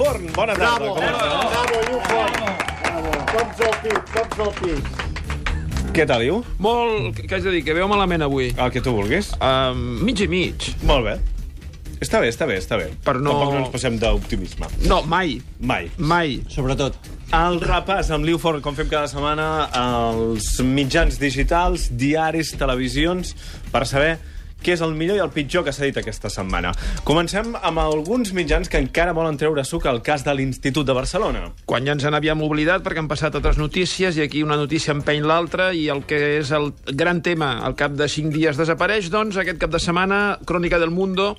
Forn. Bona tarda. Bravo, Com bravo, Iu Font. Bravo. Cops al pit, cops al pit. Què tal, Iu? Molt, què haig de dir, que veu malament avui. El que tu vulguis. Um, mig i mig. Molt bé. Està bé, està bé, està bé. Per no- Tampoc no ens passem d'optimisme. No, mai. Mai. Mai. Sobretot. El repàs amb l'Iu Forn, com fem cada setmana, als mitjans digitals, diaris, televisions, per saber què és el millor i el pitjor que s'ha dit aquesta setmana. Comencem amb alguns mitjans que encara volen treure suc al cas de l'Institut de Barcelona. Quan ja ens n'havíem oblidat perquè han passat altres notícies i aquí una notícia empeny l'altra i el que és el gran tema al cap de cinc dies desapareix, doncs aquest cap de setmana Crònica del Mundo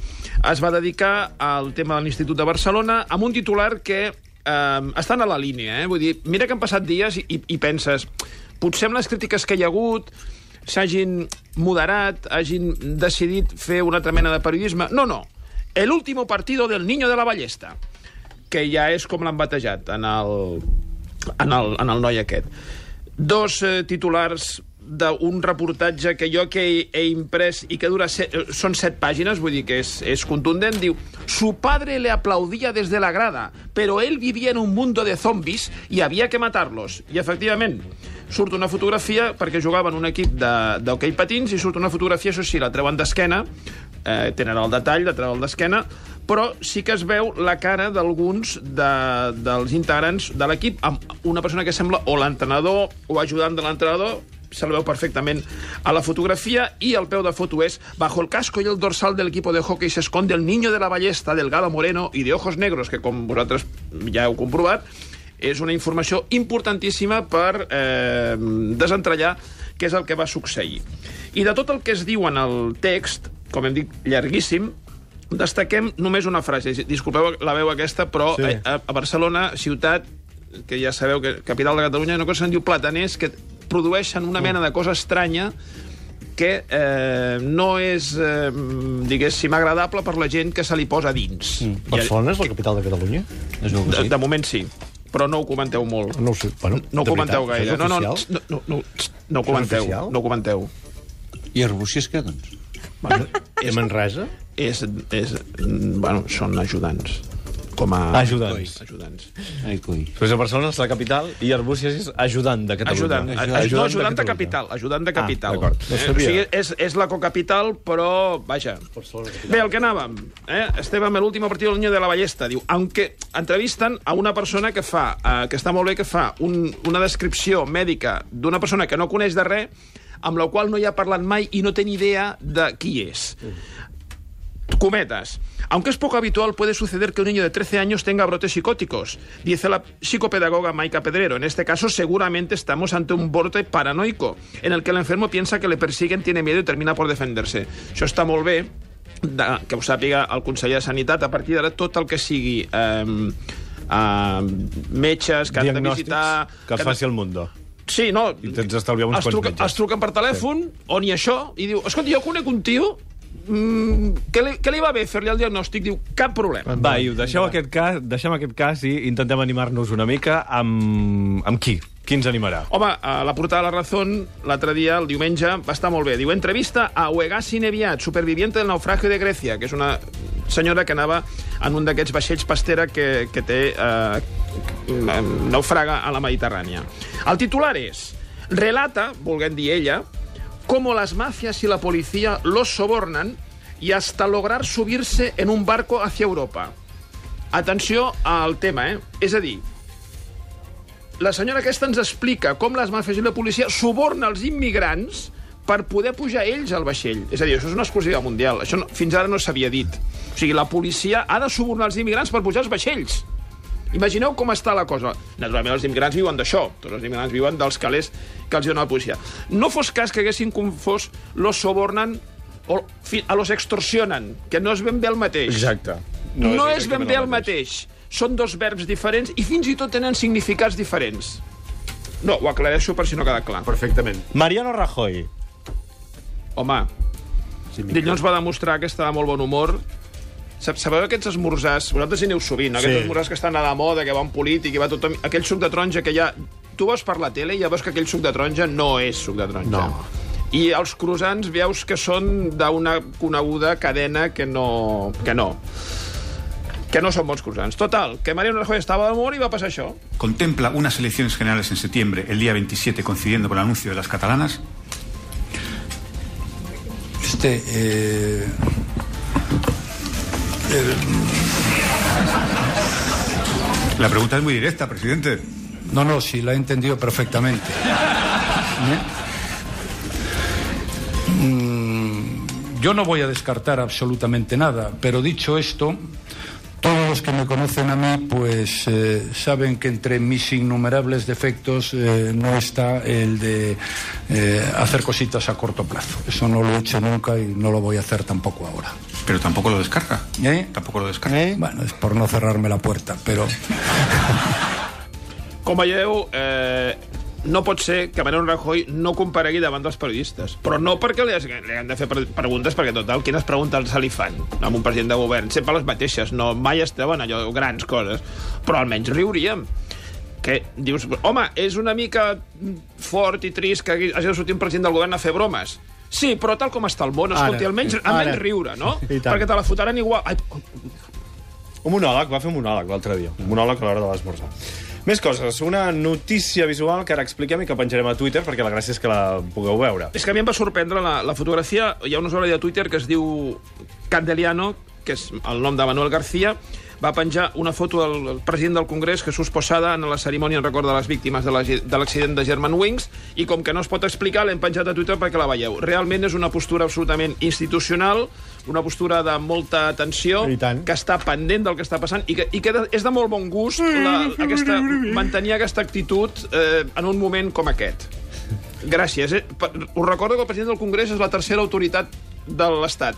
es va dedicar al tema de l'Institut de Barcelona amb un titular que eh, estan a la línia, eh? Vull dir, mira que han passat dies i, i penses potser amb les crítiques que hi ha hagut s'hagin moderat, hagin decidit fer una altra mena de periodisme. No, no. El último partido del niño de la ballesta que ja és com l'han batejat en el, en el, en el noi aquest. Dos eh, titulars d'un reportatge que jo que he, he imprès i que dura set, eh, són set pàgines, vull dir que és, és contundent, diu Su padre le aplaudía desde la grada, pero él vivía en un mundo de zombies y había que matarlos. I, efectivament, surt una fotografia perquè jugaven un equip d'hoquei patins i surt una fotografia, això sí, la treuen d'esquena, eh, tenen el detall, la treuen d'esquena, però sí que es veu la cara d'alguns de, dels integrants de l'equip amb una persona que sembla o l'entrenador o ajudant de l'entrenador se la veu perfectament a la fotografia i el peu de foto és bajo el casco y el dorsal del equipo de hockey se esconde el niño de la ballesta delgado moreno y de ojos negros que com vosaltres ja heu comprovat és una informació importantíssima per eh, desentrellar què és el que va succeir. I de tot el que es diu en el text, com hem dit, llarguíssim, destaquem només una frase. Disculpeu la veu aquesta, però Sí. a, a Barcelona, ciutat, que ja sabeu que capital de Catalunya, una cosa se'n diu plataners, que produeixen una mena de cosa estranya que eh, no és, eh, diguéssim, agradable per la gent que se li posa dins. Mm. Barcelona és la capital de Catalunya? Es veu que De, sí. de moment sí, però no ho comenteu molt. No ho sé. Bueno, No ho comenteu veritat, gaire. No, és no, no, no, no, no ho comenteu. No ho comenteu. I Arbúcies què, doncs? Bueno, I Manresa? és, és, bueno, són ajudants. Com a... Ajudants. Ajudants. Ai, coi. Pues a Barcelona és la capital i Arbúcies és ajudant de Catalunya. Ajudant, ajudant, no, ajudant de capital, ajudant de capital. d'acord. No eh, o sigui, és, és la cocapital, però, vaja. Bé, el que anàvem, eh? estem amb l'últim partit del Niño de la Ballesta. Diu, aunque entrevisten a una persona que fa, eh, que està molt bé, que fa un, una descripció mèdica d'una persona que no coneix de res, amb la qual no hi ha parlat mai i no té ni idea de qui és. Cometas. Aunque es poco habitual, puede suceder que un niño de 13 años tenga brotes psicóticos, dice la psicopedagoga Maika Pedrero. En este caso, seguramente estamos ante un brote paranoico, en el que el enfermo piensa que le persiguen, tiene miedo y termina por defenderse. Això està molt bé, de, que ho sàpiga el conseller de Sanitat, a partir d'ara tot el que sigui eh, eh, metges que han de visitar... que els faci el Mundo. Sí, no. I tens d'estalviar uns es quants truca, metges. Es truquen per telèfon, sí. o ni això, i diu, escolta, jo conec un tio mm, que, li, que li va bé fer-li el diagnòstic, diu, cap problema. Va, Iu, deixeu aquest cas, deixem aquest cas i intentem animar-nos una mica amb... amb qui? Qui ens animarà? Home, a la portada de La Razón, l'altre dia, el diumenge, va estar molt bé. Diu, entrevista a Uegasi Neviat, superviviente del naufragio de Grecia, que és una senyora que anava en un d'aquests vaixells pastera que, que té eh, naufraga a la Mediterrània. El titular és, relata, volguem dir ella, cómo las mafias y la policía los sobornan y hasta lograr subirse en un barco hacia Europa. Atenció al tema, eh? És a dir, la senyora aquesta ens explica com les màfies i la policia suborna els immigrants per poder pujar ells al vaixell. És a dir, això és una exclusiva mundial. Això no, fins ara no s'havia dit. O sigui, la policia ha de subornar els immigrants per pujar als vaixells. Imagineu com està la cosa. Naturalment, els immigrants viuen d'això. Tots els immigrants viuen dels calés que els dona la policia. No fos cas que haguessin confós los sobornen o a los extorsionen, que no és ben bé el mateix. Exacte. No, no és ben exactament bé el mateix. Són dos verbs diferents i fins i tot tenen significats diferents. No, ho aclareixo per si no queda clar. Perfectament. Mariano Rajoy. Home, Sí, dilluns va demostrar que estava molt bon humor. Sabeu aquests esmorzars? Vosaltres hi aneu sovint, no? aquests Sí. esmorzars que estan a la moda, que van polític, i va tothom... Aquell suc de taronja que ja... Tu veus per la tele i ja veus que aquell suc de taronja no és suc de taronja. No. I els croissants veus que són d'una coneguda cadena que no... Que no. que no són bons croissants. Total, que Mariano Rajoy estava d'amor i va passar això. contempla unas elecciones generales en septiembre, el día 27, coincidiendo con el anuncio de las catalanas? Este, eh, La pregunta es muy directa, presidente. no, no, sí, la he entendido perfectamente. ¿Eh? Mm, Yo no voy a descartar absolutamente nada, pero dicho esto, todos los que me conocen a mí, pues eh, saben que entre mis innumerables defectos eh, no está el de hacer cositas a corto plazo. Eso no lo he hecho nunca y no lo voy a hacer tampoco ahora. Pero tampoco lo descarta. ¿Eh? Tampoco lo descarta. Bueno, es por no cerrarme la puerta, pero Com veieu, eh, no pot ser que Mariano Rajoy no comparegui davant dels periodistes. Però no perquè li, li han de fer pre- preguntes, perquè total, quines preguntes se li fan amb un president de govern? Sempre les mateixes, no, mai es treuen allò, grans coses. Però almenys riuríem. Que dius, home, és una mica fort i trist que hagi de sortir un president del govern a fer bromes. Sí, però tal com està el món, escolti, Ara, almenys, ara. almenys riure, no? Perquè te la fotran igual. Ai, Un monòleg, va fer un monòleg l'altre dia. Un monòleg a l'hora de l'esmorzar. Més coses. Una notícia visual que ara expliquem i que penjarem a Twitter perquè la gràcia és que la pugueu veure. És que a mi em va sorprendre la, la fotografia. Hi ha un usuari de Twitter que es diu Candeliano, que és el nom de Manuel García, va penjar una foto del, president del Congrés Jesús Posada en la cerimònia en record de les víctimes de la- de l'accident de German Wings i com que no es pot explicar l'hem penjat a Twitter perquè la veieu. Realment és una postura absolutament institucional, una postura de molta atenció, que està pendent del que està passant i que, i que és de molt bon gust la, aquesta, mantenir aquesta actitud eh, en un moment com aquest. Gràcies. Eh? Us recordo que el president del Congrés és la tercera autoritat de l'Estat.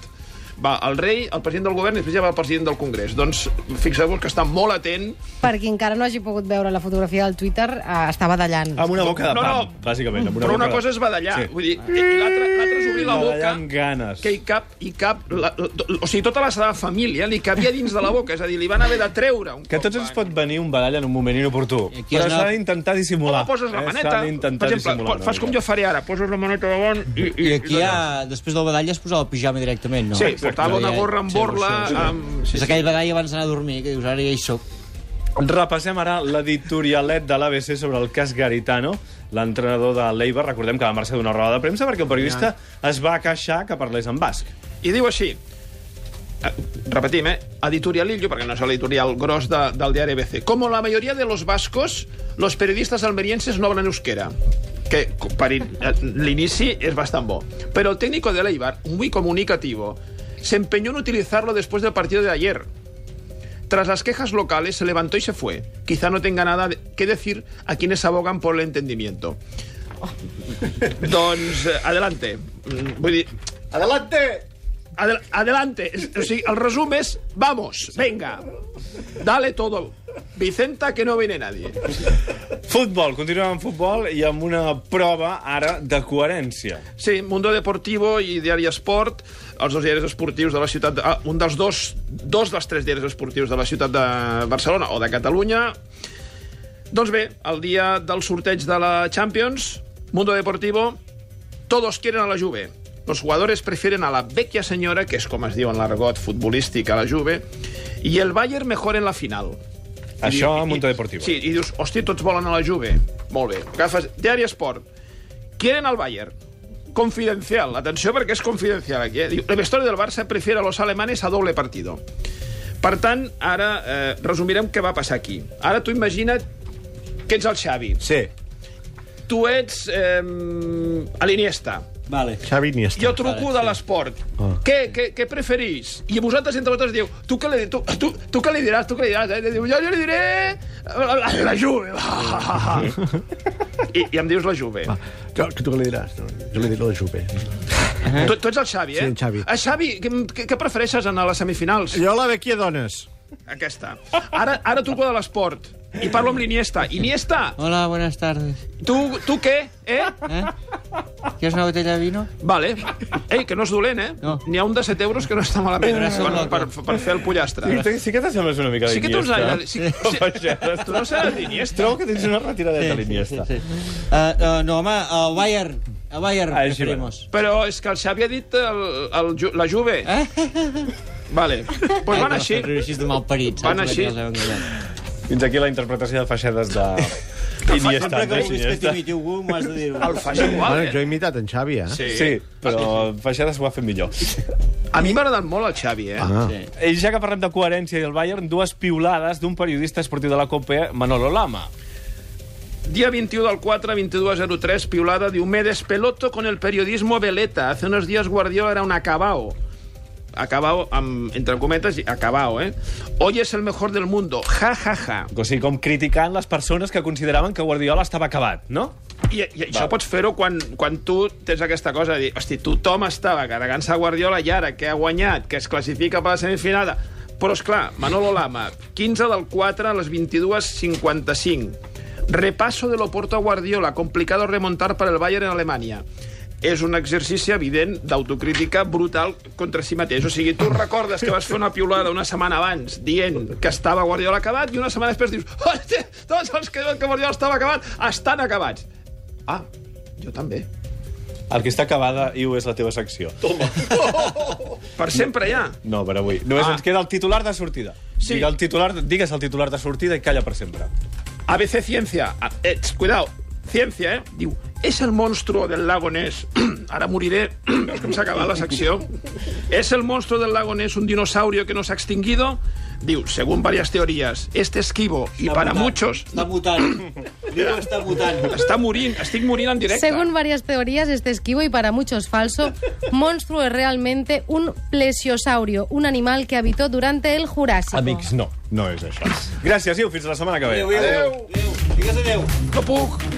Va el rei, el president del govern i després ja va el president del Congrés. Doncs fixeu-vos que està molt atent. Per qui encara no hagi pogut veure la fotografia del Twitter, eh, està badallant. Amb una boca de No, pam, no. bàsicament. Amb una Però boca una de- cosa és badallar. Sí. Vull dir, i l'altra l'altra és obrir la boca ganes. que hi cap, hi cap la, la, o sigui, tota la seva família li cabia dins de la boca, és a dir, li van haver de treure un Que a tots ens pot venir un badall en un moment inoportú. I aquí Però has s'ha d'intentar dissimular. Home, poses la Eh, maneta. S'ha Per d'intentar exemple, fas com jo faré ara, poses la maneta davant i... I aquí ja, després del badall, ja es posava el pijama directament, no? Sí, portava una gorra amb borla... Sí, sí, sí. Amb... És aquell badall abans d'anar a dormir, que dius, ara ja hi soc. Repassem ara l'editorialet de l'ABC sobre el cas Garitano, l'entrenador de l'Eibar. Recordem que va marxar d'una roda de premsa perquè el periodista es va queixar que parlés en basc. I diu així, eh, repetim, eh? editorialillo, perquè no és l'editorial gros de, del diari ABC. Como la mayoría de los vascos, los periodistas almerienses no hablan euskera que per eh, l'inici és bastant bo. Pero el técnico de Leibar, muy comunicativo, se empeñó en utilizarlo después del partido de ayer. Tras las quejas locales, se levantó y se fue. Quizá no tenga nada que decir a quienes abogan por el entendimiento. doncs, adelante. Vull dir, Adelante! Adel adelante. O sigui, el resum és, vamos, venga, dale todo. Vicenta, que no viene nadie. Futbol, continuem amb futbol i amb una prova ara de coherència. Sí, Mundo Deportivo i Diari Esport, els dos diaris esportius de la ciutat... De, ah, un dels dos, dos dels tres diaris esportius de la ciutat de Barcelona o de Catalunya. Doncs bé, el dia del sorteig de la Champions, Mundo Deportivo, todos quieren a la Juve. Los jugadores prefieren a la vecchia señora, que és com es diu en l'argot futbolístic a la Juve, i el Bayern mejor en la final. Això a Mundo Deportivo. Sí, i dius, hòstia, tots volen a la Juve. Molt bé. Agafes Diari Esport. Quieren al Bayern. Confidencial. Atenció perquè és confidencial aquí. Eh? Diu, el vestuario del Barça prefiere a los alemanes a doble partido. Per tant, ara eh, resumirem què va passar aquí. Ara tu imagina't que ets el Xavi. Sí. Tu ets eh, a l'Iniesta. Vale. Xavi Iniesta. Jo truco de l'esport. Què, què, què preferís? I vosaltres entre vosaltres diu, tu què li, tu, tu, tu què li diràs, tu què li diràs? Eh? Diu, jo, jo li diré la, la, la Juve. I, I em dius la Juve. Jo, que tu què li diràs? No, jo li diré la Juve. Tu, tu ets el Xavi, eh? Sí, en Xavi. Eh, Xavi, què, què, prefereixes en les semifinals? Jo la vecchia dones. Aquesta. Ara, ara truco de l'esport. I parlo amb l'Iniesta. Iniesta, Hola, buenas tardes. tu, tu què? Eh? ¿Eh? ¿Quieres una botella de vino? Vale. Ei, que no és dolent, eh? No. N'hi ha un de 7 euros que no està malament Gràcies, per, per, per fer el pollastre. Sí, que- sí que t'assembles una mica Sí que tu l'Iniesta. saps... Sí, sí, tu no saps l'Iniesta. Trobo que tens una retiradeta a l'Iniesta. Sí, sí. Uh, uh, no, home, el Bayern A Bayern Així preferimos. Però és que el Xavi ha dit el, el, Ju- la Juve. Eh? Vale. Pues van així. Així de malparits. Van així. Que. Fins aquí la interpretació de Feixedes de... Iniesta. Sempre que de vulguis que t'imiti algú, de. El fas igual, Bueno, jo eh? he imitat en Xavi, eh? Sí. Sí, però Feixedes ho ha fet millor. A mi m'ha agradat molt el Xavi, eh? Ah. Sí. I ja que parlem de coherència i el Bayern, dues piulades d'un periodista esportiu de la COPE, Manolo Lama. Día 21 del 4, 22.03, piulada de me despeloto con el periodismo veleta. Hace unos días Guardiola era un acabao. Acabao, amb, entre cometes, acabao, eh? Hoy es el mejor del mundo. Ja, ja, ja. O sigui, com criticant les persones que consideraven que Guardiola estava acabat, no? I, i això pots fer-ho quan, quan tu tens aquesta cosa de dir, hosti, tothom estava carregant-se a Guardiola i ara que ha guanyat, que es classifica per la semifinada... Però, és clar, Manolo Lama, 15 del 4 a les 22.55. Repaso de l'Oporto a Guardiola, complicado remontar para el Bayern en Alemanya. És un exercici evident d'autocrítica brutal contra si mateix. O sigui, tu recordes que vas fer una piulada una setmana abans dient que estava Guardiola acabat i una setmana després dius hòstia, tots els que diuen que Guardiola estava acabat estan acabats. Ah, jo també. El que està acabada, Iu, és la teva secció. Toma. Per sempre ja. No, per avui. Només Ah. ens queda el titular de sortida. Sí. Digue el titular, digues el titular de sortida i calla per sempre. ABC Ciencia. Ah, Eh, cuidado. Ciencia, eh? Diu, és el monstruo del lago Ness. Ara moriré. Veus com s'ha acabat la secció? ¿Es el monstruo del lago Ness un dinosaurio que no se ha extinguido? Diu, según varias teorías, este esquivo y para mutant. muchos... Està mutant. Diu que està mutant. Està morint, estic morint en directe. Según varias teorías, este esquivo y para muchos falso, monstruo es realmente un plesiosaurio, un animal que habitó durante el Jurásico. Amics, no. No és això. Gràcies, Iu. Fins la setmana que ve. Adéu, adéu. Adéu. Digues adéu. No puc.